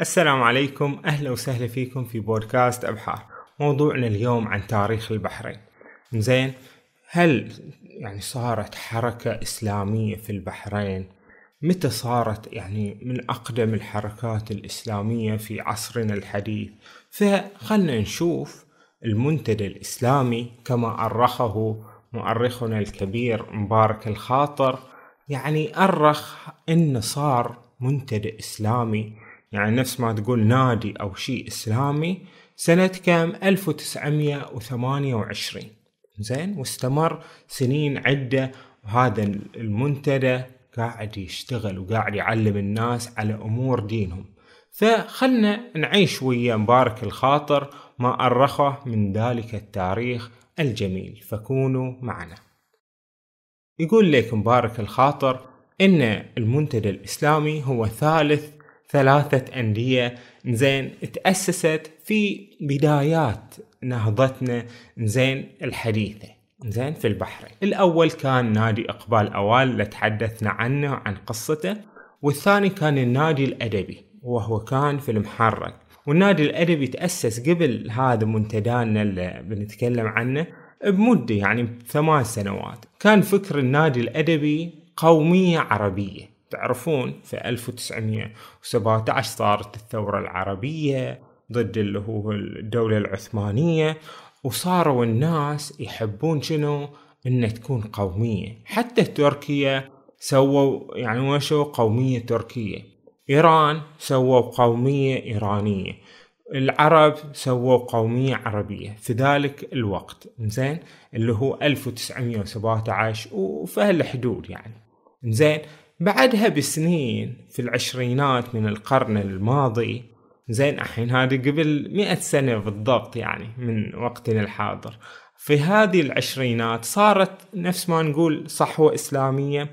السلام عليكم. أهلا وسهلا فيكم في بودكاست أبحار موضوعنا اليوم عن تاريخ البحرين. زين هل يعني صارت حركة إسلامية في البحرين؟ متى صارت يعني من أقدم الحركات الإسلامية في عصرنا الحديث؟ فخلنا نشوف المنتدى الإسلامي كما أرخه مؤرخنا الكبير مبارك الخاطر. يعني أرخ إن صار منتدى إسلامي يعني نفس ما تقول نادي أو شيء إسلامي سنة كام؟ 1928 زين؟ واستمر سنين عدة وهذا المنتدى قاعد يشتغل وقاعد يعلم الناس على أمور دينهم. فخلنا نعيش ويا مبارك الخاطر ما أرخه من ذلك التاريخ الجميل. فكونوا معنا. يقول لك مبارك الخاطر إن المنتدى الإسلامي هو ثالث ثلاثة أندية. زين تأسست في بدايات نهضتنا. زين الحديثة. زين في البحرين. الأول كان نادي إقبال أوال اللي تحدثنا عنه عن قصته. والثاني كان النادي الأدبي وهو كان في المحرك. والنادي الأدبي تأسس قبل هذا منتدانا اللي بنتكلم عنه بمدة يعني ثمان سنوات. كان فكر النادي الأدبي قومية عربية. تعرفون في 1917 صارت الثورة العربية ضد اللي هو الدولة العثمانية وصاروا الناس يحبون شنو؟ انه تكون قومية. حتى تركيا سووا يعني وشو قومية تركية. إيران سووا قومية إيرانية. العرب سووا قومية عربية في ذلك الوقت. زين اللي هو 1917 وفي هالحدود يعني. زين بعدها بسنين في العشرينات من القرن الماضي زين الحين هذه قبل مئة سنة بالضبط يعني من وقتنا الحاضر. في هذه العشرينات صارت نفس ما نقول صحوة إسلامية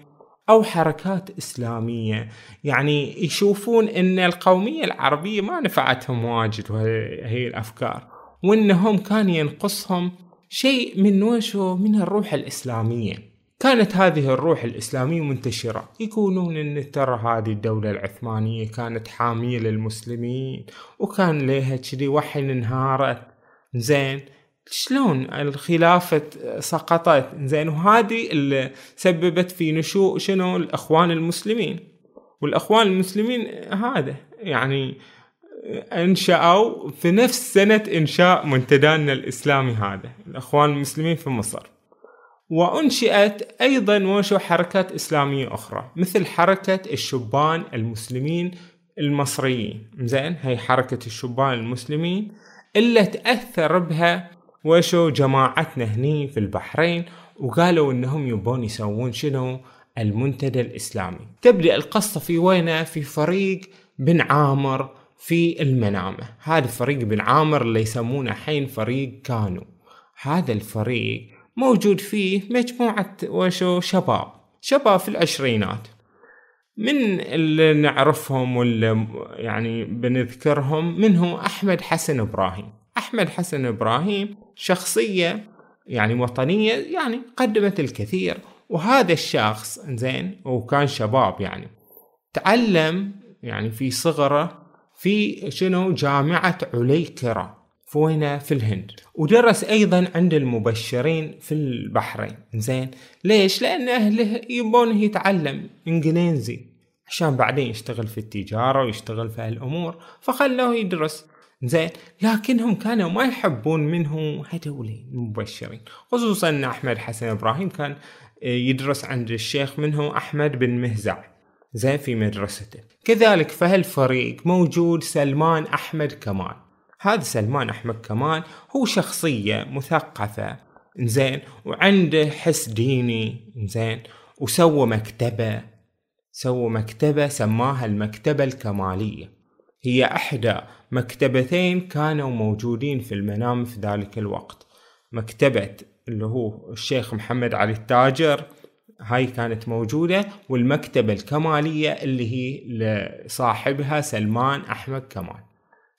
أو حركات إسلامية. يعني يشوفون أن القومية العربية ما نفعتهم واجد وهي الأفكار وأنهم كان ينقصهم شيء من وشو من الروح الإسلامية. كانت هذه الروح الإسلامية منتشرة. يقولون أن ترى هذه الدولة العثمانية كانت حامية للمسلمين وكان لها كذي وحين انهارت. زين شلون الخلافة سقطت؟ زين وهذه اللي سببت في نشوء شنو؟ الأخوان المسلمين. والأخوان المسلمين هذا يعني انشأوا في نفس سنة إنشاء منتدانا الإسلامي هذا الأخوان المسلمين في مصر. وأنشئت أيضا وشو حركات إسلامية أخرى مثل حركة الشبان المسلمين المصريين. زين هي حركة الشبان المسلمين اللي تأثر بها وشو جماعتنا هني في البحرين وقالوا إنهم يبون يسوون شنو؟ المنتدى الإسلامي. تبدأ القصة في وينه؟ في فريق بن عامر في المنامة. هذا فريق بن عامر اللي يسمونه حين فريق كانوا. هذا الفريق موجود فيه مجموعة وشو شباب شباب في العشرينات. من اللي نعرفهم واللي يعني بنذكرهم منهم أحمد حسن إبراهيم. أحمد حسن إبراهيم شخصية يعني وطنية يعني قدمت الكثير وهذا الشخص زين وكان شباب يعني. تعلم يعني في صغره في شنو؟ جامعة عليكرة فوينة في الهند. ودرس أيضا عند المبشرين في البحرين. زين. ليش؟ لأن أهله يبونه يتعلم إنجليزي عشان بعدين يشتغل في التجارة ويشتغل في هالأمور. فخلوه يدرس. زين. لكنهم كانوا ما يحبون منه هذول المبشرين. خصوصا أن أحمد حسن إبراهيم كان يدرس عند الشيخ منه أحمد بن مهزع. زين في مدرسته. كذلك في هالفريق موجود سلمان أحمد كمال هذا سلمان أحمد كمال هو شخصية مثقفة زين وعنده حس ديني زين وسوى مكتبة سوى مكتبة سماها المكتبة الكمالية. هي احدى مكتبتين كانوا موجودين في المنام في ذلك الوقت. مكتبة اللي هو الشيخ محمد علي التاجر هاي كانت موجودة والمكتبة الكمالية اللي هي لصاحبها سلمان أحمد كمال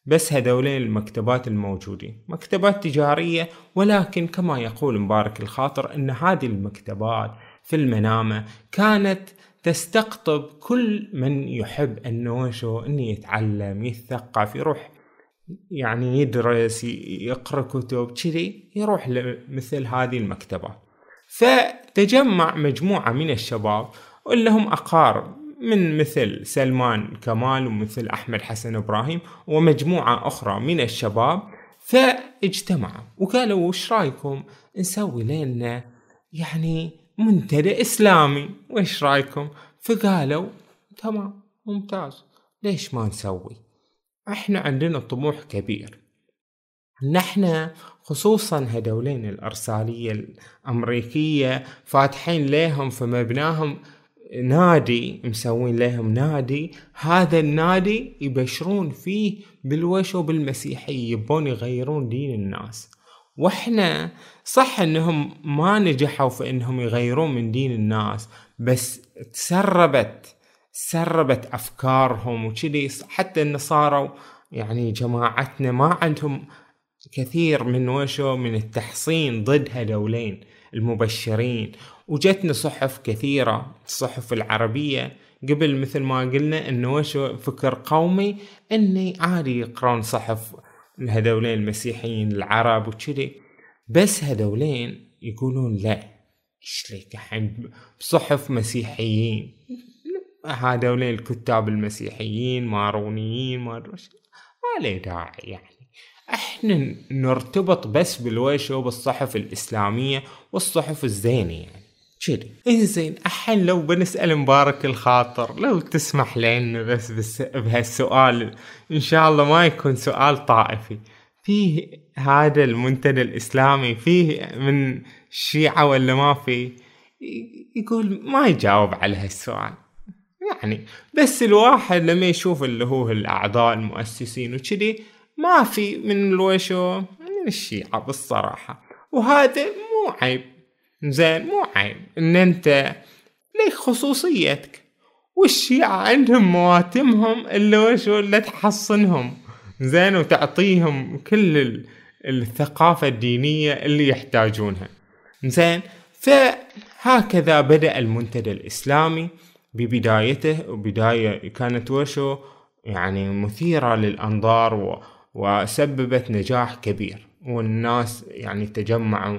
بس هذولين المكتبات الموجودين مكتبات تجارية ولكن كما يقول مبارك الخاطر أن هذه المكتبات في المنامة كانت تستقطب كل من يحب شو انه يتعلم يتثقف يروح يعني يدرس يقرأ كتب كذي يروح لمثل هذه المكتبات فتجمع مجموعة من الشباب واللي هم أقارب من مثل سلمان كمال ومثل أحمد حسن إبراهيم ومجموعة أخرى من الشباب فاجتمعوا وقالوا وش رأيكم نسوي لنا يعني منتدى إسلامي؟ وش رأيكم؟ فقالوا تمام ممتاز. ليش ما نسوي؟ إحنا عندنا طموح كبير. نحن خصوصا هدولين الأرسالية الأمريكية فاتحين لهم في مبناهم نادي مسوين لهم نادي. هذا النادي يبشرون فيه بالوش وبالمسيحية يبون يغيرون دين الناس. وإحنا صح إنهم ما نجحوا في إنهم يغيرون من دين الناس بس تسربت سربت أفكارهم وكذي. حتى النصارى يعني جماعتنا ما عندهم كثير من وشو من التحصين ضد هذولين. المبشرين. وجتنا صحف كثيرة الصحف العربية. قبل مثل ما قلنا إنه وشو فكر قومي إني عادي يقرون صحف هذولين المسيحيين العرب وكذي. بس هذولين يقولون لا إيش ليك الحين؟ بصحف مسيحيين. هذولين الكتاب المسيحيين مارونيين ما أدري ما له داعي يعني. إحنا نرتبط بس بالويشو بالصحف الإسلامية والصحف الزينه يعني كذي. إنزين الحين لو بنسأل مبارك الخاطر لو تسمح لنا بس, بس بهالسؤال إن شاء الله ما يكون سؤال طائفي. فيه هذا المنتدى الإسلامي فيه من الشيعة ولا ما فيه؟ يقول ما يجاوب على هالسؤال. يعني بس الواحد لما يشوف اللي هو الأعضاء المؤسسين وكذي ما في من الوشو من الشيعة بالصراحة. وهذا مو عيب زين مو عيب إن أنت ليك خصوصيتك. والشيعة عندهم مواتمهم اللي وشو اللي تحصنهم زين وتعطيهم كل الثقافة الدينية اللي يحتاجونها. زين فهكذا بدأ المنتدى الإسلامي ببدايته وبداية كانت وشو يعني مثيرة للأنظار وسببت نجاح كبير. والناس يعني تجمعوا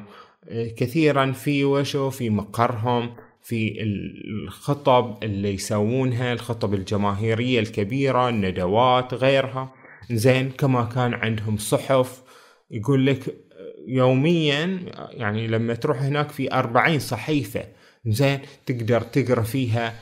كثيرا في وشو في مقرهم في الخطب اللي يسوونها الخطب الجماهيرية الكبيرة الندوات غيرها. زين كما كان عندهم صحف. يقول لك يوميا يعني لما تروح هناك في أربعين صحيفة زين تقدر تقرأ فيها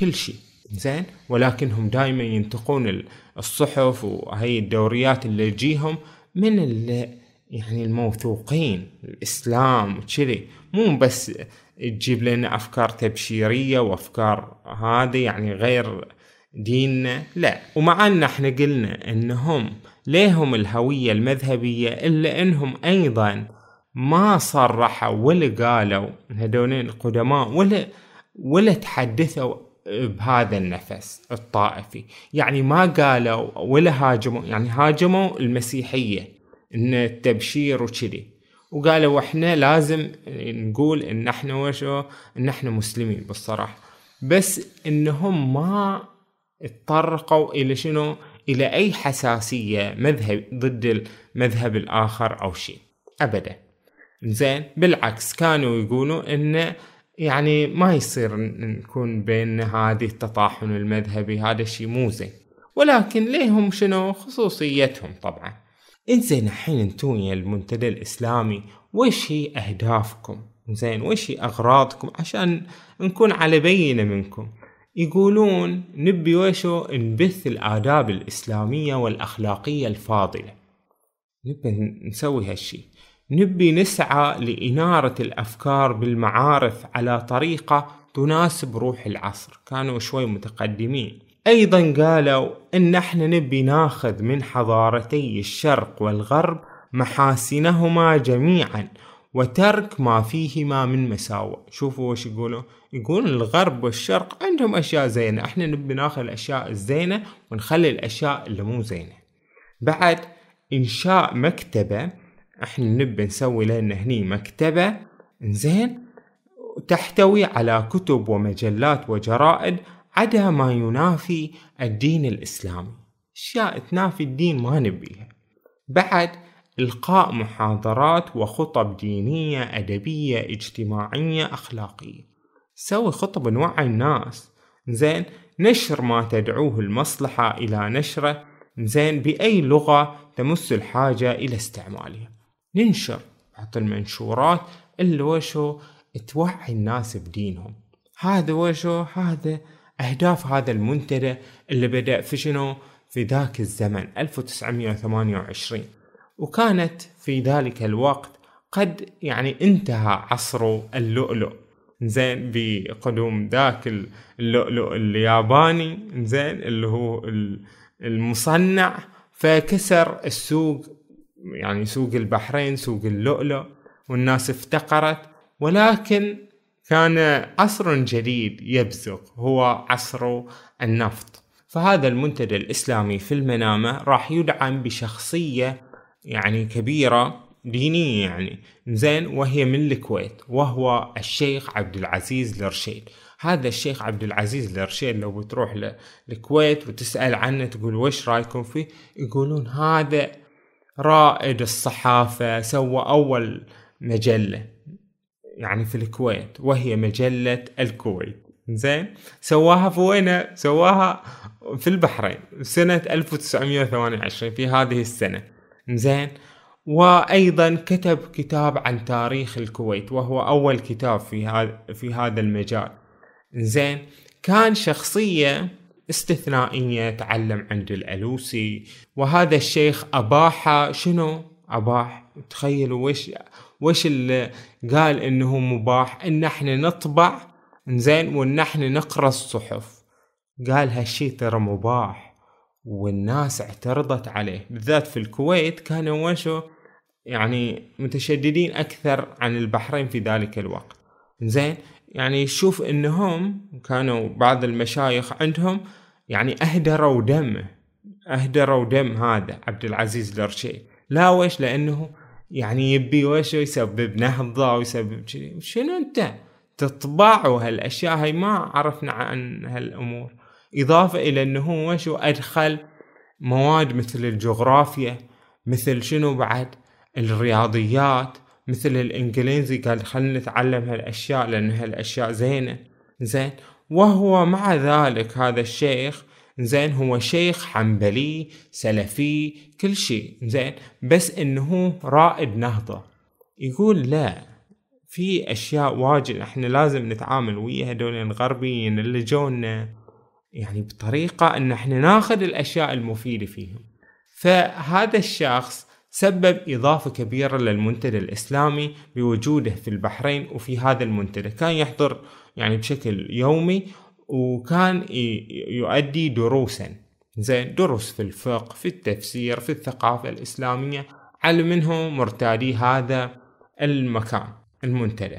كل شيء. زين ولكنهم دائما ينتقون الصحف وهي الدوريات اللي تجيهم من اللي يعني الموثوقين الإسلام وكذي. مو بس تجيب لنا أفكار تبشيرية وأفكار هذه يعني غير ديننا لا. ومع أن إحنا قلنا إنهم ليهم الهوية المذهبية إلا إنهم أيضا ما صرحوا ولا قالوا هذولين القدماء ولا ولا تحدثوا بهذا النفس الطائفي. يعني ما قالوا ولا هاجموا يعني هاجموا المسيحية إن التبشير وكذي. وقالوا إحنا لازم نقول إن إحنا وشو إن إحنا مسلمين بالصراحة. بس إنهم ما اتطرقوا إلى شنو؟ إلى أي حساسية مذهب ضد المذهب الآخر أو شيء. ابدا. زين بالعكس كانوا يقولوا إن يعني ما يصير نكون بين هذه التطاحن المذهبي هذا الشيء مو زين. ولكن ليهم شنو؟ خصوصيتهم طبعا. إنزين الحين أنتم يا المنتدى الإسلامي وش هي أهدافكم؟ زين وش هي أغراضكم؟ عشان نكون على بينة منكم. يقولون نبي وشو؟ نبث الآداب الإسلامية والأخلاقية الفاضلة. نبي نسوي هالشي نبي نسعى لإنارة الأفكار بالمعارف على طريقة تناسب روح العصر. كانوا شوي متقدمين. أيضا قالوا إن إحنا نبي ناخذ من حضارتي الشرق والغرب محاسنهما جميعا وترك ما فيهما من مساوئ. شوفوا وش يقولوا. يقول الغرب والشرق عندهم أشياء زينة. إحنا نبي ناخذ الأشياء الزينة ونخلي الأشياء اللي مو زينة. بعد إنشاء مكتبة إحنا نبي نسوي لنا هني مكتبة إنزين؟ تحتوي على كتب ومجلات وجرائد عدا ما ينافي الدين الإسلامي. أشياء تنافي الدين ما نبيها. بعد إلقاء محاضرات وخطب دينية أدبية اجتماعية أخلاقية. سوي خطب نوعي الناس. زين نشر ما تدعوه المصلحة إلى نشره. زين بأي لغة تمس الحاجة إلى استعمالها. ننشر بعض المنشورات اللي وشو توعي الناس بدينهم. هذا وشو؟ هذا أهداف هذا المنتدى اللي بدأ في شنو؟ في ذاك الزمن 1928 وكانت في ذلك الوقت قد يعني انتهى عصر اللؤلؤ. زين بقدوم ذاك اللؤلؤ الياباني زين اللي هو المصنع فكسر السوق يعني سوق البحرين سوق اللؤلؤ والناس افتقرت. ولكن كان عصر جديد يبزغ هو عصر النفط. فهذا المنتدى الإسلامي في المنامة راح يدعم بشخصية يعني كبيرة دينية يعني. زين وهي من الكويت وهو الشيخ عبد العزيز الرشيد. هذا الشيخ عبد العزيز الرشيد لو بتروح للكويت وتسأل عنه تقول وش رأيكم فيه يقولون هذا رائد الصحافة سوى أول مجلة يعني في الكويت وهي مجلة الكويت. زين؟ سواها في وين سواها في البحرين سنة 1928 في هذه السنة. زين؟ وأيضا كتب كتاب عن تاريخ الكويت وهو أول كتاب في هذا في هذا المجال. زين؟ كان شخصية استثنائية تعلم عند الألوسي. وهذا الشيخ أباح شنو؟ أباح تخيلوا وش وش اللي قال إنه مباح؟ إن إحنا نطبع زين وإن إحنا نقرأ الصحف. قال هالشي ترى مباح والناس اعترضت عليه. بالذات في الكويت كانوا وشو؟ يعني متشددين أكثر عن البحرين في ذلك الوقت. زين يعني شوف إنهم كانوا بعض المشايخ عندهم يعني أهدروا دمه أهدروا دم هذا عبد العزيز الرشيد لا ويش؟ لأنه يعني يبي وش يسبب نهضة ويسبب شيء شنو أنت؟ تطبع وهالاشياء هاي ما عرفنا عن هالأمور. إضافة إلى أنه هو وش أدخل مواد مثل الجغرافيا مثل شنو بعد؟ الرياضيات مثل الإنجليزي. قال خلينا نتعلم هالأشياء لأن هالأشياء زينة. زين؟ وهو مع ذلك هذا الشيخ. زين هو شيخ حنبلي سلفي كل شيء. زين بس إنه رائد نهضة. يقول لا في أشياء واجد إحنا لازم نتعامل ويا هدول الغربيين اللي جونا. يعني بطريقة إن إحنا ناخذ الأشياء المفيدة فيهم. فهذا الشخص سبب إضافة كبيرة للمنتدى الإسلامي بوجوده في البحرين وفي هذا المنتدى. كان يحضر يعني بشكل يومي وكان يؤدي دروسا. زين دروس في الفقه في التفسير في الثقافة الإسلامية. على منه مرتادي هذا المكان المنتدى.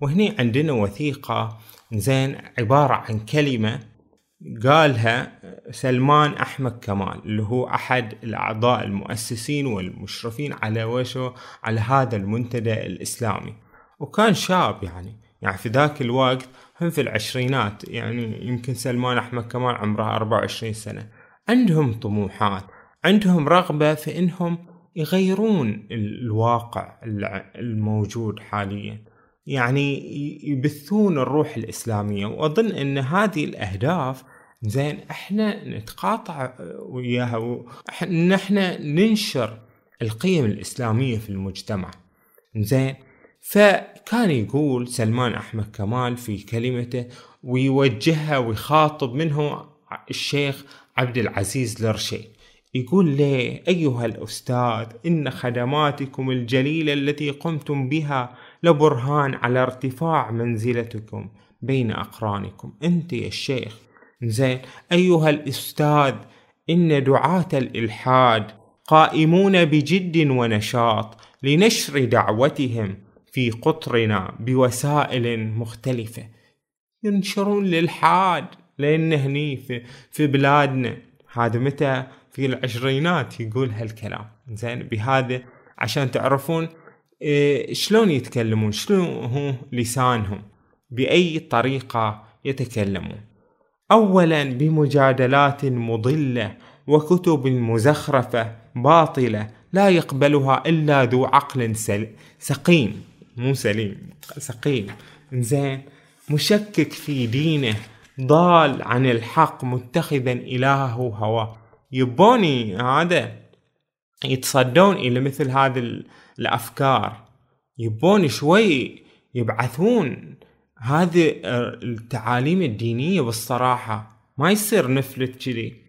وهني عندنا وثيقة زين عبارة عن كلمة قالها سلمان أحمد كمال اللي هو أحد الأعضاء المؤسسين والمشرفين على وشو على هذا المنتدى الإسلامي. وكان شاب يعني يعني في ذاك الوقت هم في العشرينات يعني يمكن سلمان أحمد كمال عمره 24 سنة. عندهم طموحات عندهم رغبة في إنهم يغيرون الواقع الموجود حاليا. يعني يبثون الروح الإسلامية وأظن أن هذه الأهداف زين إحنا نتقاطع وياها ان إحنا ننشر القيم الإسلامية في المجتمع. زين فكان يقول سلمان أحمد كمال في كلمته ويوجهها ويخاطب منه الشيخ عبد العزيز الرشيد يقول لي أيها الأستاذ إن خدماتكم الجليلة التي قمتم بها لبرهان على ارتفاع منزلتكم بين أقرانكم. أنت يا الشيخ. زين أيها الأستاذ إن دعاة الإلحاد قائمون بجد ونشاط لنشر دعوتهم في قطرنا بوسائل مختلفة. ينشرون الإلحاد لأن هني في, في بلادنا. هذا متى؟ في العشرينات يقول هالكلام. زين بهذا عشان تعرفون إيه شلون يتكلمون؟ شلون هو لسانهم؟ بأي طريقة يتكلمون؟ أولا بمجادلات مضلة وكتب مزخرفة باطلة لا يقبلها إلا ذو عقل سقيم. مو سليم سقيم زين. مشكك في دينه ضال عن الحق متخذا إلهه هواه. يبوني هذا يتصدون إلى مثل هذه الأفكار. يبون شوي يبعثون هذه التعاليم الدينية بالصراحة ما يصير نفلت كذي.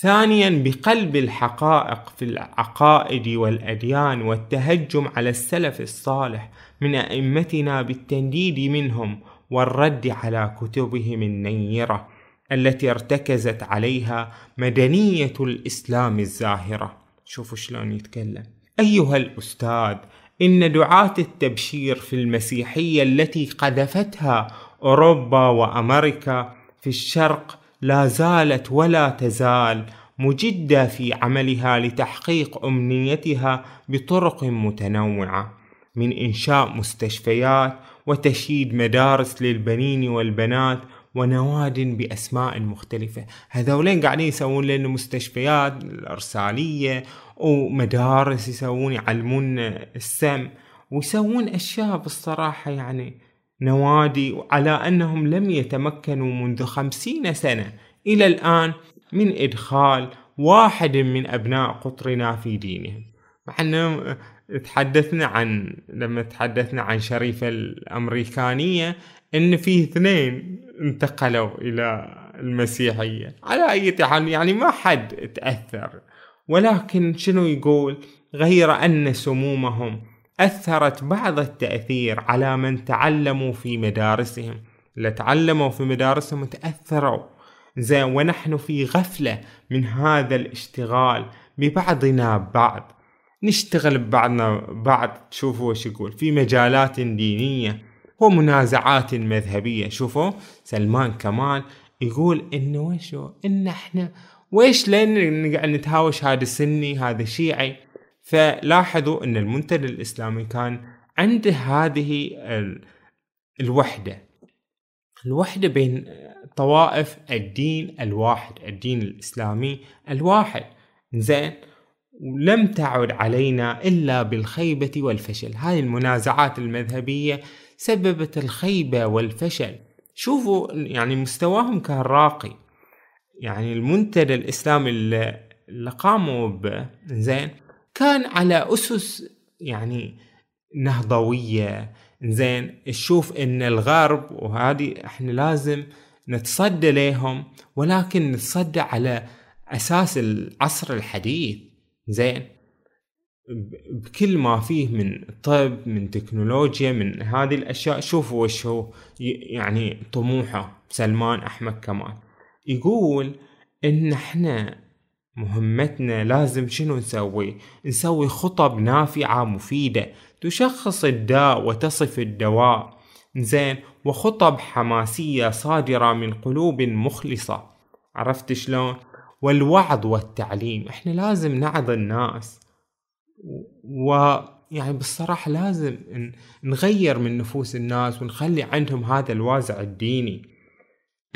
ثانيا بقلب الحقائق في العقائد والأديان والتهجم على السلف الصالح من أئمتنا بالتنديد منهم والرد على كتبهم النيرة التي ارتكزت عليها مدنية الإسلام الزاهرة. شوفوا شلون يتكلم. أيها الأستاذ إن دعاة التبشير في المسيحية التي قذفتها أوروبا وأمريكا في الشرق لا زالت ولا تزال مجدة في عملها لتحقيق أمنيتها بطرق متنوعة من إنشاء مستشفيات وتشييد مدارس للبنين والبنات ونواد بأسماء مختلفة. هذولين قاعدين يسوون لنا مستشفيات الإرسالية ومدارس يسوون يعلمون السم ويسوون أشياء بالصراحة يعني نوادي على أنهم لم يتمكنوا منذ خمسين سنة. إلى الآن من إدخال واحد من أبناء قطرنا في دينهم. مع تحدثنا عن لما تحدثنا عن شريفة الأمريكانية إن في اثنين انتقلوا إلى المسيحية. على أي حال يعني ما حد تأثر. ولكن شنو يقول؟ غير أن سمومهم أثرت بعض التأثير على من تعلموا في مدارسهم. اللي تعلموا في مدارسهم تأثروا. زين ونحن في غفلة من هذا الاشتغال ببعضنا بعض. نشتغل ببعضنا بعض. تشوفوا وش يقول. في مجالات دينية ومنازعات مذهبية. شوفوا سلمان كمال يقول انه وشو إن إحنا ويش لين نقعد نتهاوش هذا سني هذا شيعي؟ فلاحظوا إن المنتدى الإسلامي كان عنده هذه الوحدة. الوحدة بين طوائف الدين الواحد الدين الإسلامي الواحد. زين. ولم تعد علينا إلا بالخيبة والفشل. هاي المنازعات المذهبية سببت الخيبة والفشل. شوفوا يعني مستواهم كان راقي. يعني المنتدى الإسلامي اللي قاموا به زين. كان على أسس يعني نهضوية. زين تشوف إن الغرب وهذه إحنا لازم نتصدى لهم ولكن نتصدى على أساس العصر الحديث. زين بكل ما فيه من طب من تكنولوجيا من هذه الأشياء. شوفوا وش هو يعني طموحه سلمان أحمد كمال يقول إن إحنا مهمتنا لازم شنو نسوي؟ نسوي خطب نافعة مفيدة تشخص الداء وتصف الدواء. زين وخطب حماسية صادرة من قلوب مخلصة. عرفت شلون؟ والوعظ والتعليم. إحنا لازم نعظ الناس. ويعني بالصراحة لازم نغير من نفوس الناس ونخلي عندهم هذا الوازع الديني.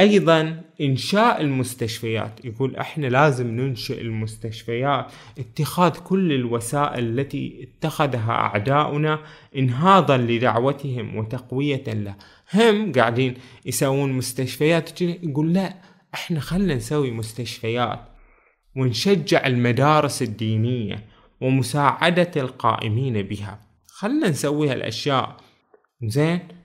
أيضا إنشاء المستشفيات. يقول إحنا لازم ننشئ المستشفيات. اتخاذ كل الوسائل التي اتخذها أعداؤنا انهاضا لدعوتهم وتقوية له. هم قاعدين يسوون مستشفيات يقول لا إحنا خلنا نسوي مستشفيات ونشجع المدارس الدينية ومساعدة القائمين بها. خلنا نسوي هالاشياء زين؟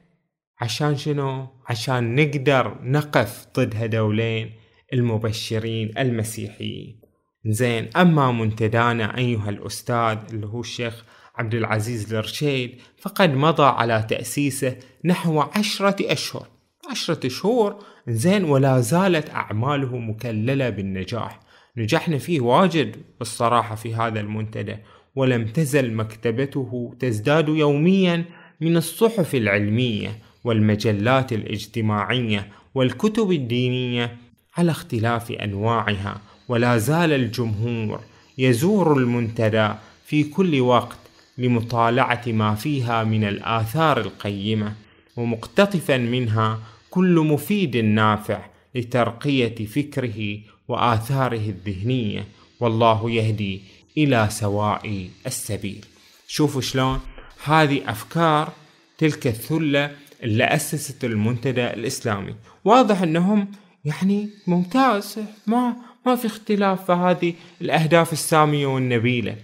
عشان شنو؟ عشان نقدر نقف ضد هذولين المبشرين المسيحيين. زين أما منتدانا أيها الأستاذ اللي هو الشيخ عبد العزيز الرشيد فقد مضى على تأسيسه نحو عشرة أشهر. عشرة شهور زين ولا زالت أعماله مكللة بالنجاح. نجحنا فيه واجد بالصراحة في هذا المنتدى ولم تزل مكتبته تزداد يوميا من الصحف العلمية. والمجلات الاجتماعية والكتب الدينية على اختلاف أنواعها ولا زال الجمهور يزور المنتدى في كل وقت لمطالعة ما فيها من الآثار القيمة ومقتطفا منها كل مفيد نافع لترقية فكره وآثاره الذهنية. والله يهدي إلى سواء السبيل. شوفوا شلون هذه أفكار تلك الثلة اللي أسست المنتدى الإسلامي. واضح أنهم يعني ممتاز ما ما في اختلاف في هذه الأهداف السامية والنبيلة.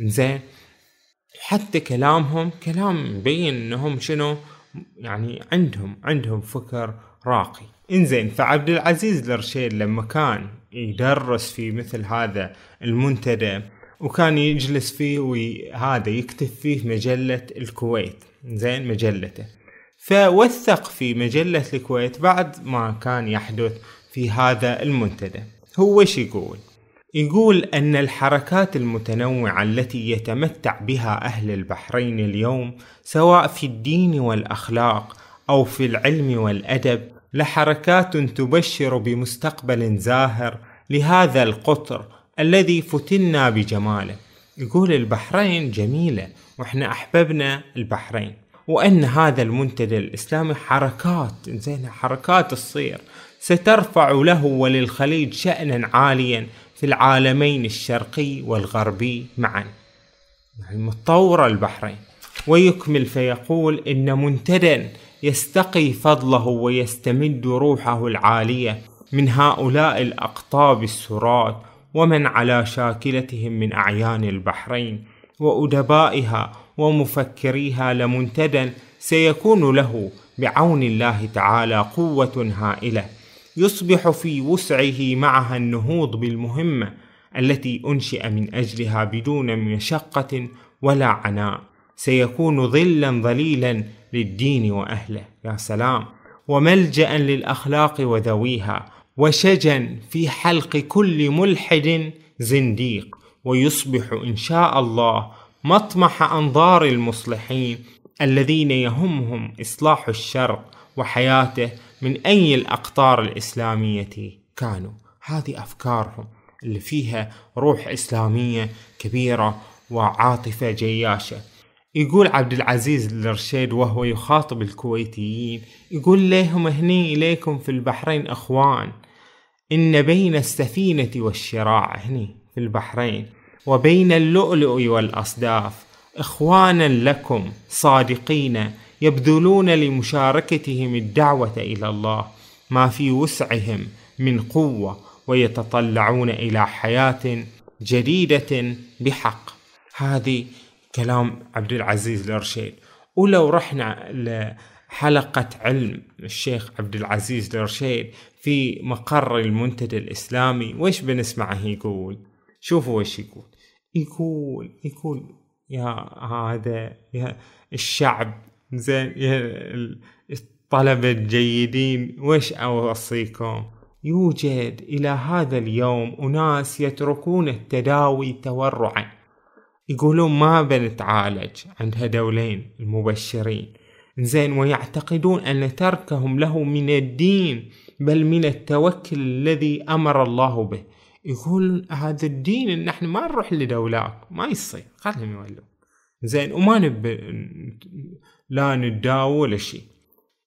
زين حتى كلامهم كلام مبين أنهم شنو؟ يعني عندهم عندهم فكر راقي. إنزين فعبد العزيز الرشيد لما كان يدرس في مثل هذا المنتدى وكان يجلس فيه وهذا يكتب فيه مجلة الكويت. زين مجلته. فوثق في مجلة الكويت بعد ما كان يحدث في هذا المنتدى. هو وش يقول؟ يقول أن الحركات المتنوعة التي يتمتع بها أهل البحرين اليوم سواء في الدين والأخلاق أو في العلم والأدب لحركات تبشر بمستقبل زاهر لهذا القطر الذي فتنا بجماله. يقول البحرين جميلة وإحنا أحببنا البحرين. وأن هذا المنتدى الإسلامي حركات زين حركات تصير. سترفع له وللخليج شأنا عاليا في العالمين الشرقي والغربي معا. يعني متطورة البحرين. ويكمل فيقول إن منتدى يستقي فضله ويستمد روحه العالية من هؤلاء الأقطاب السرات ومن على شاكلتهم من أعيان البحرين وأدبائها ومفكريها لمنتدى سيكون له بعون الله تعالى قوة هائلة. يصبح في وسعه معها النهوض بالمهمة التي أنشئ من أجلها بدون مشقة ولا عناء. سيكون ظلا ظليلا للدين وأهله. يا سلام. وملجأ للأخلاق وذويها. وشجا في حلق كل ملحد زنديق. ويصبح إن شاء الله مطمح أنظار المصلحين الذين يهمهم إصلاح الشرق وحياته من أي الأقطار الإسلامية كانوا. هذه أفكارهم اللي فيها روح إسلامية كبيرة وعاطفة جياشة. يقول عبد العزيز الرشيد وهو يخاطب الكويتيين يقول لهم هني إليكم في البحرين أخوان إن بين السفينة والشراع هني في البحرين. وبين اللؤلؤ والأصداف إخوانا لكم صادقين يبذلون لمشاركتهم الدعوة إلى الله ما في وسعهم من قوة ويتطلعون إلى حياة جديدة بحق. هذه كلام عبد العزيز الرشيد ولو رحنا لحلقة علم الشيخ عبد العزيز الرشيد في مقر المنتدى الإسلامي وش بنسمعه يقول؟ شوفوا وش يقول. يقول يقول يا هذا يا الشعب زين الطلبة الجيدين وش أوصيكم؟ يوجد إلى هذا اليوم أناس يتركون التداوي تورعا. يقولون ما بنتعالج عند هدولين المبشرين. زين ويعتقدون أن تركهم له من الدين بل من التوكل الذي أمر الله به. يقول هذا الدين إن إحنا ما نروح لدولات ما يصير خلهم يولون. زين وما نب لا نداوي ولا شيء.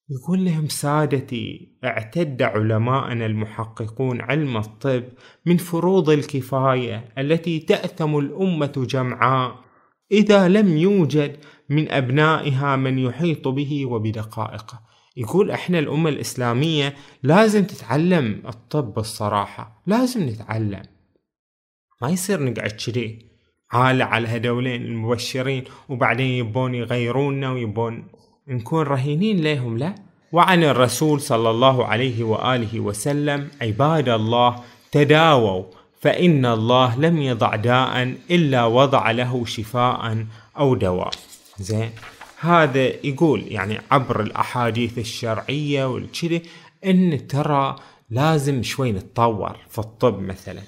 يقول لهم سادتي اعتد علماءنا المحققون علم الطب من فروض الكفاية التي تأثم الأمة جمعاء إذا لم يوجد من أبنائها من يحيط به وبدقائقه. يقول إحنا الأمة الإسلامية لازم تتعلم الطب الصراحة لازم نتعلم. ما يصير نقعد كذي عالة على هدولين المبشرين وبعدين يبون يغيرونا ويبون نكون رهينين لهم لا. وعن الرسول صلى الله عليه وآله وسلم عباد الله تداووا فإن الله لم يضع داء إلا وضع له شفاء أو دواء. زين. هذا يقول يعني عبر الأحاديث الشرعية والكذي إن ترى لازم شوي نتطور في الطب مثلا.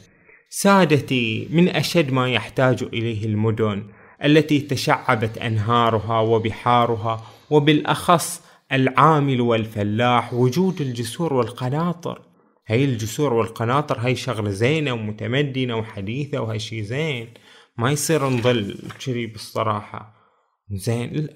سادتي من أشد ما يحتاج إليه المدن التي تشعبت أنهارها وبحارها وبالأخص العامل والفلاح وجود الجسور والقناطر. هاي الجسور والقناطر هاي شغلة زينة ومتمدنة وحديثة وهاي شي زين. ما يصير نظل كذي بالصراحة. زين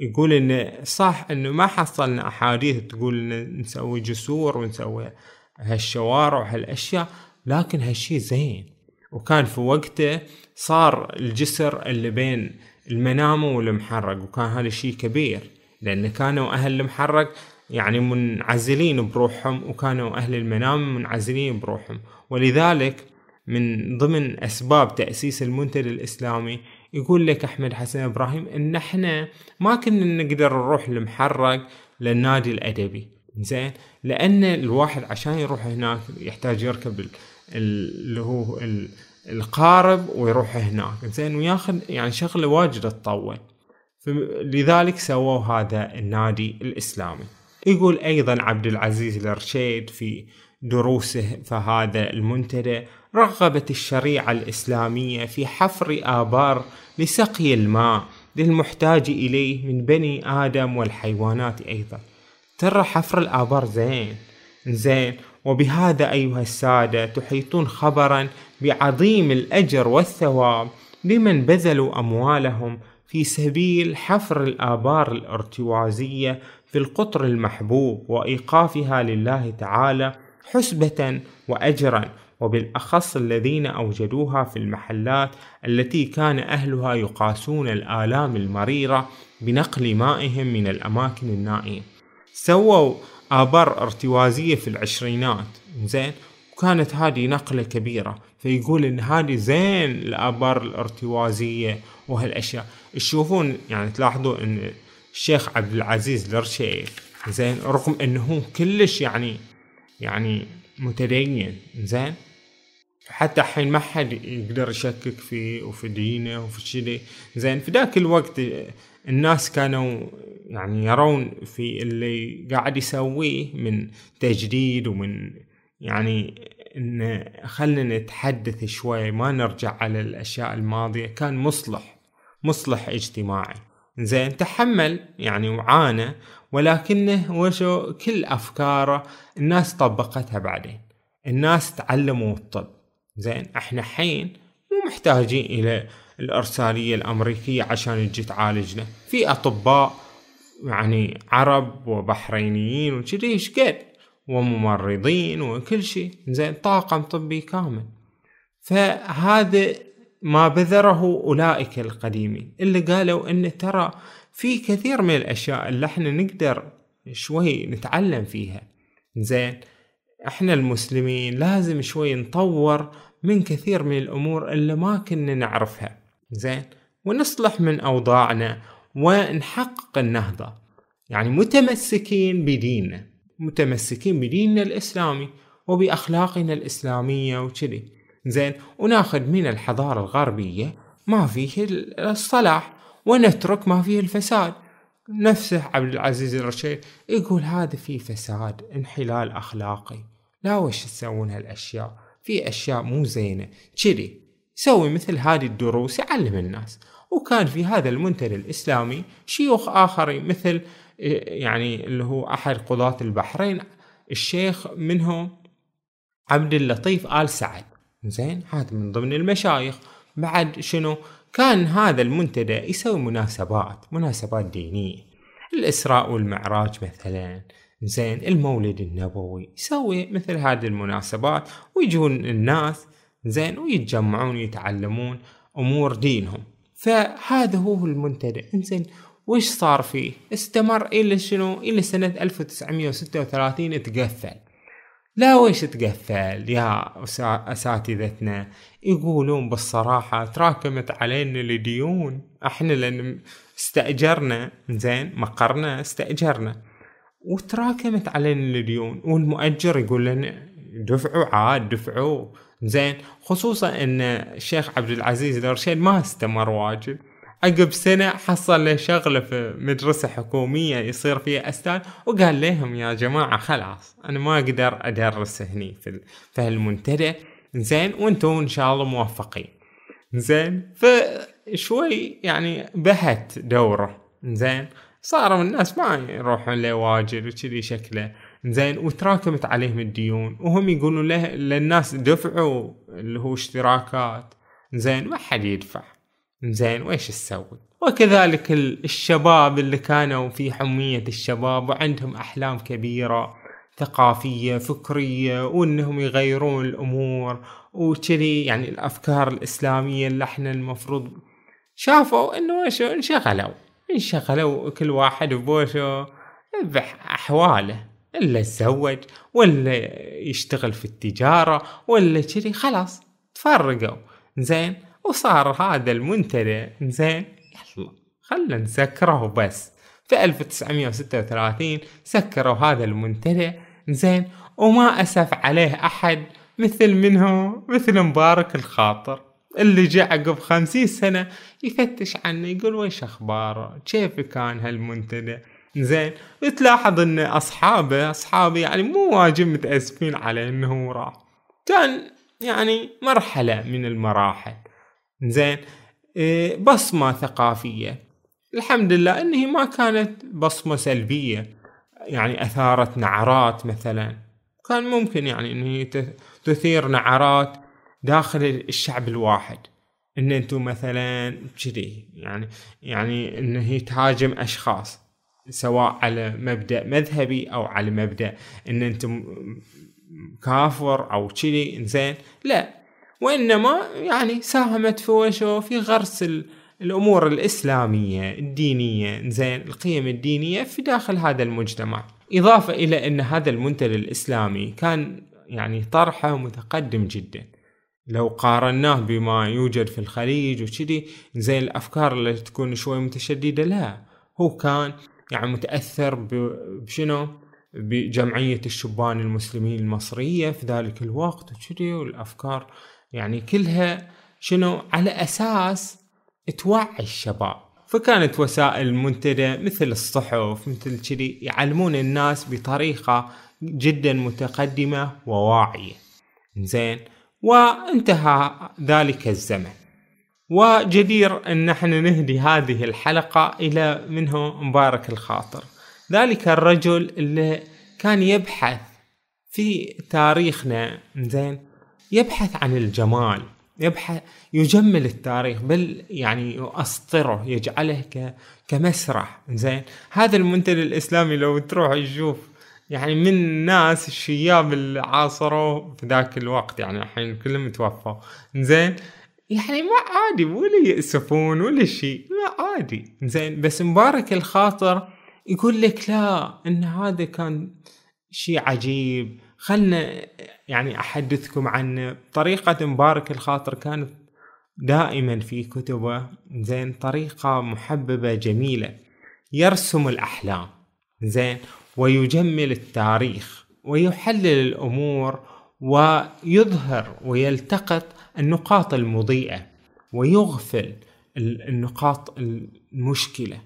يقول انه صح انه ما حصلنا أحاديث تقول إن نسوي جسور ونسوي هالشوارع وهالأشياء لكن هالشي زين. وكان في وقته صار الجسر اللي بين المنامة والمحرق وكان هذا الشيء كبير لأن كانوا أهل المحرق يعني منعزلين بروحهم وكانوا أهل المنام منعزلين بروحهم. ولذلك من ضمن أسباب تأسيس المنتدى الإسلامي يقول لك أحمد حسن إبراهيم إن إحنا ما كنا نقدر نروح المحرق للنادي الأدبي. زين لأن الواحد عشان يروح هناك يحتاج يركب اللي هو القارب ويروح هناك. زين وياخذ يعني شغله واجد تطول. لذلك سووا هذا النادي الإسلامي. يقول أيضا عبد العزيز الرشيد في دروسه فهذا المنتدى رغبت الشريعة الإسلامية في حفر آبار لسقي الماء للمحتاج إليه من بني آدم والحيوانات أيضا. ترى حفر الآبار زين. زين. وبهذا أيها السادة تحيطون خبرا بعظيم الأجر والثواب لمن بذلوا أموالهم في سبيل حفر الآبار الأرتوازية في القطر المحبوب وإيقافها لله تعالى حسبة وأجرا. وبالأخص الذين أوجدوها في المحلات التي كان أهلها يقاسون الآلام المريرة بنقل مائهم من الأماكن النائية. سووا آبار ارتوازية في العشرينات. زين وكانت هذه نقلة كبيرة. فيقول إن هذه زين الآبار الارتوازية وهالأشياء. تشوفون يعني تلاحظوا إن الشيخ عبد العزيز الرشيد زين رغم إنه هو كلش يعني يعني متدين. زين حتى حين ما حد يقدر يشكك فيه وفي دينه وفي شذي. زين في ذاك الوقت الناس كانوا يعني يرون في اللي قاعد يسويه من تجديد ومن يعني إن خلنا نتحدث شوي ما نرجع على الأشياء الماضية. كان مصلح مصلح اجتماعي. زين تحمل يعني وعانى ولكنه وشو كل أفكاره الناس طبقتها بعدين. الناس تعلموا الطب. زين إحنا حين مو محتاجين إلى الأرسالية الأمريكية عشان تجي تعالجنا. في أطباء يعني عرب وبحرينيين وكذي إيش قد؟ وممرضين وكل شيء. زين طاقم طبي كامل. فهذا ما بذره أولئك القديمين. اللي قالوا إن ترى في كثير من الأشياء اللي إحنا نقدر شوي نتعلم فيها. زين إحنا المسلمين لازم شوي نطور من كثير من الأمور اللي ما كنا نعرفها. زين؟ ونصلح من أوضاعنا ونحقق النهضة. يعني متمسكين بديننا. متمسكين بديننا الإسلامي وبأخلاقنا الإسلامية وكذي. زين؟ وناخذ من الحضارة الغربية ما فيه الصلاح ونترك ما فيه الفساد. نفسه عبد العزيز الرشيد يقول هذا فيه فساد انحلال أخلاقي. لا وش تسوون هالأشياء؟ في أشياء مو زينة. كذي سوي مثل هذه الدروس يعلم الناس. وكان في هذا المنتدى الإسلامي شيوخ آخرين مثل يعني اللي هو أحد قضاة البحرين الشيخ منهم عبد اللطيف آل سعد. زين هذا من ضمن المشايخ. بعد شنو؟ كان هذا المنتدى يسوي مناسبات مناسبات دينية. الإسراء والمعراج مثلا. زين المولد النبوي يسوي مثل هذه المناسبات ويجون الناس زين ويتجمعون يتعلمون أمور دينهم. فهذا هو المنتدى. إنزين وش صار فيه؟ استمر إلى شنو؟ إلى سنة 1936 تقفل. لا ويش تقفل يا أساتذتنا؟ يقولون بالصراحة تراكمت علينا الديون إحنا لأن استأجرنا زين مقرنا استأجرنا. وتراكمت علينا الديون والمؤجر يقول لنا دفعوا عاد دفعوا زين. خصوصا إن الشيخ عبد العزيز الرشيد ما استمر واجد. عقب سنة حصل له شغلة في مدرسة حكومية يصير فيها أستاذ وقال لهم يا جماعة خلاص أنا ما أقدر أدرس هني في, في هالمنتدى. زين وأنتم إن شاء الله موفقين. زين فشوي يعني بهت دوره. زين صاروا الناس ما يروحون له واجد وكذي شكله. زين وتراكمت عليهم الديون. وهم يقولون له للناس دفعوا اللي هو اشتراكات. زين ما حد يدفع. زين وإيش تسوي؟ وكذلك الشباب اللي كانوا في حمية الشباب وعندهم أحلام كبيرة. ثقافية فكرية وإنهم يغيرون الأمور. وكذي يعني الأفكار الإسلامية اللي إحنا المفروض شافوا إنه انشغلوا. انشغلوا كل واحد بوشه بأحواله إلا تزوج ولا يشتغل في التجارة ولا كذي خلاص تفرقوا. زين؟ وصار هذا المنتدى زين؟ يلا خلنا نسكره بس. في 1936 سكروا هذا المنتدى زين؟ وما أسف عليه أحد مثل منه مثل مبارك الخاطر. اللي جاء عقب خمسين سنة يفتش عنه يقول ويش أخباره كيف كان هالمنتدى؟ زين تلاحظ إن أصحابه اصحابه يعني مو واجد متأسفين على إنه راح. كان يعني مرحلة من المراحل. زين إيه، بصمة ثقافية. الحمد لله انه ما كانت بصمة سلبية. يعني أثارت نعرات مثلا. كان ممكن يعني انه تثير نعرات داخل الشعب الواحد. إن أنتم مثلا كذي يعني يعني انه هي تهاجم أشخاص سواء على مبدأ مذهبي أو على مبدأ إن أنتم كافر أو كذي زين لا. وإنما يعني ساهمت في وشو؟ في غرس الأمور الإسلامية الدينية زين القيم الدينية في داخل هذا المجتمع. إضافة إلى إن هذا المنتدى الإسلامي كان يعني طرحه متقدم جدا. لو قارناه بما يوجد في الخليج وكذي زي الأفكار اللي تكون شوي متشددة لا. هو كان يعني متأثر بشنو؟ بجمعية الشبان المسلمين المصرية في ذلك الوقت وكذي والأفكار يعني كلها شنو؟ على أساس توعي الشباب. فكانت وسائل المنتدى مثل الصحف مثل كذي يعلمون الناس بطريقة جدا متقدمة وواعية. زين وانتهى ذلك الزمن. وجدير أن نحن نهدي هذه الحلقة إلى منه مبارك الخاطر. ذلك الرجل اللي كان يبحث في تاريخنا زين؟ يبحث عن الجمال يبحث يجمل التاريخ بل يعني يؤسطره يجعله كمسرح زين؟ هذا المنتدى الإسلامي لو تروح تشوف يعني من ناس الشياب اللي عاصروا في ذاك الوقت يعني الحين كلهم توفوا زين يعني ما عادي ولا يأسفون ولا شيء لا عادي. زين بس مبارك الخاطر يقول لك لا إن هذا كان شيء عجيب. خلنا يعني أحدثكم عن طريقة مبارك الخاطر كانت دائما في كتبه. زين طريقة محببة جميلة. يرسم الأحلام. زين ويجمل التاريخ ويحلل الأمور ويظهر ويلتقط النقاط المضيئة ويغفل النقاط المشكلة.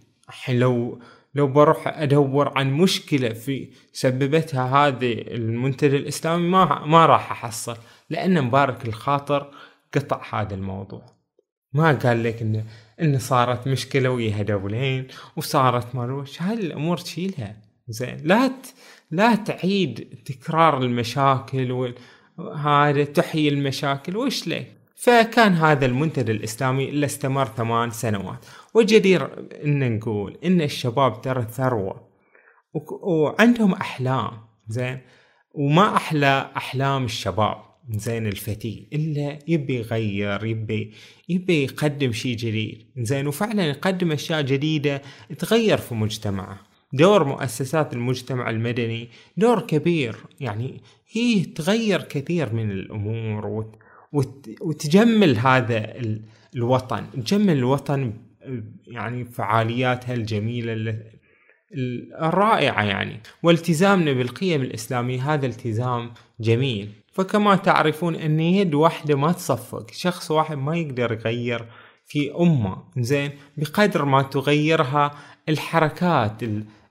لو لو بروح أدور عن مشكلة في سببتها هذه المنتدى الإسلامي ما ما راح أحصل لأن مبارك الخاطر قطع هذا الموضوع. ما قال لك ان إن صارت مشكلة وياها دولين وصارت مروش هاي الأمور تشيلها. زين. لا ت... لا تعيد تكرار المشاكل وهذا تحيي المشاكل. وش ليه؟ فكان هذا المنتدى الإسلامي اللي استمر ثمان سنوات. وجدير أن نقول إن الشباب ترى ثروة. وعندهم أحلام. زين. وما أحلى أحلام الشباب. زين الفتي. إلا يبي يغير يبي يبي يقدم شيء جديد. زين. وفعلا يقدم أشياء جديدة تغير في مجتمعه. دور مؤسسات المجتمع المدني دور كبير يعني هي تغير كثير من الأمور وتجمل هذا الوطن تجمل الوطن يعني فعالياتها الجميلة الرائعة يعني. والتزامنا بالقيم الإسلامية هذا التزام جميل. فكما تعرفون أن يد واحدة ما تصفق شخص واحد ما يقدر يغير في أمة زين؟ بقدر ما تغيرها الحركات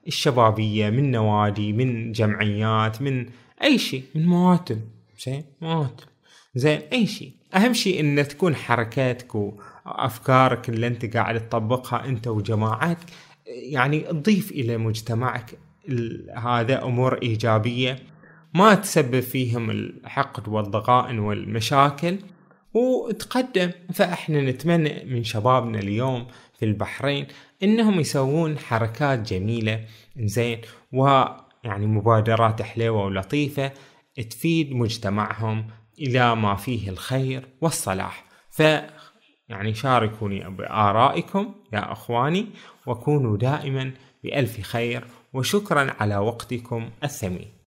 الشبابية من نوادي من جمعيات من أي شيء من مواتم زين. مواتم زين أي شيء. أهم شيء إن تكون حركاتك وأفكارك اللي أنت قاعد تطبقها أنت وجماعتك يعني تضيف إلى مجتمعك هذا أمور إيجابية. ما تسبب فيهم الحقد والضغائن والمشاكل وتقدم. فإحنا نتمنى من شبابنا اليوم في البحرين إنهم يسوون حركات جميلة زين ويعني مبادرات حلوة ولطيفة تفيد مجتمعهم إلى ما فيه الخير والصلاح. ف يعني شاركوني بآرائكم يا أخواني وكونوا دائما بألف خير وشكرا على وقتكم الثمين.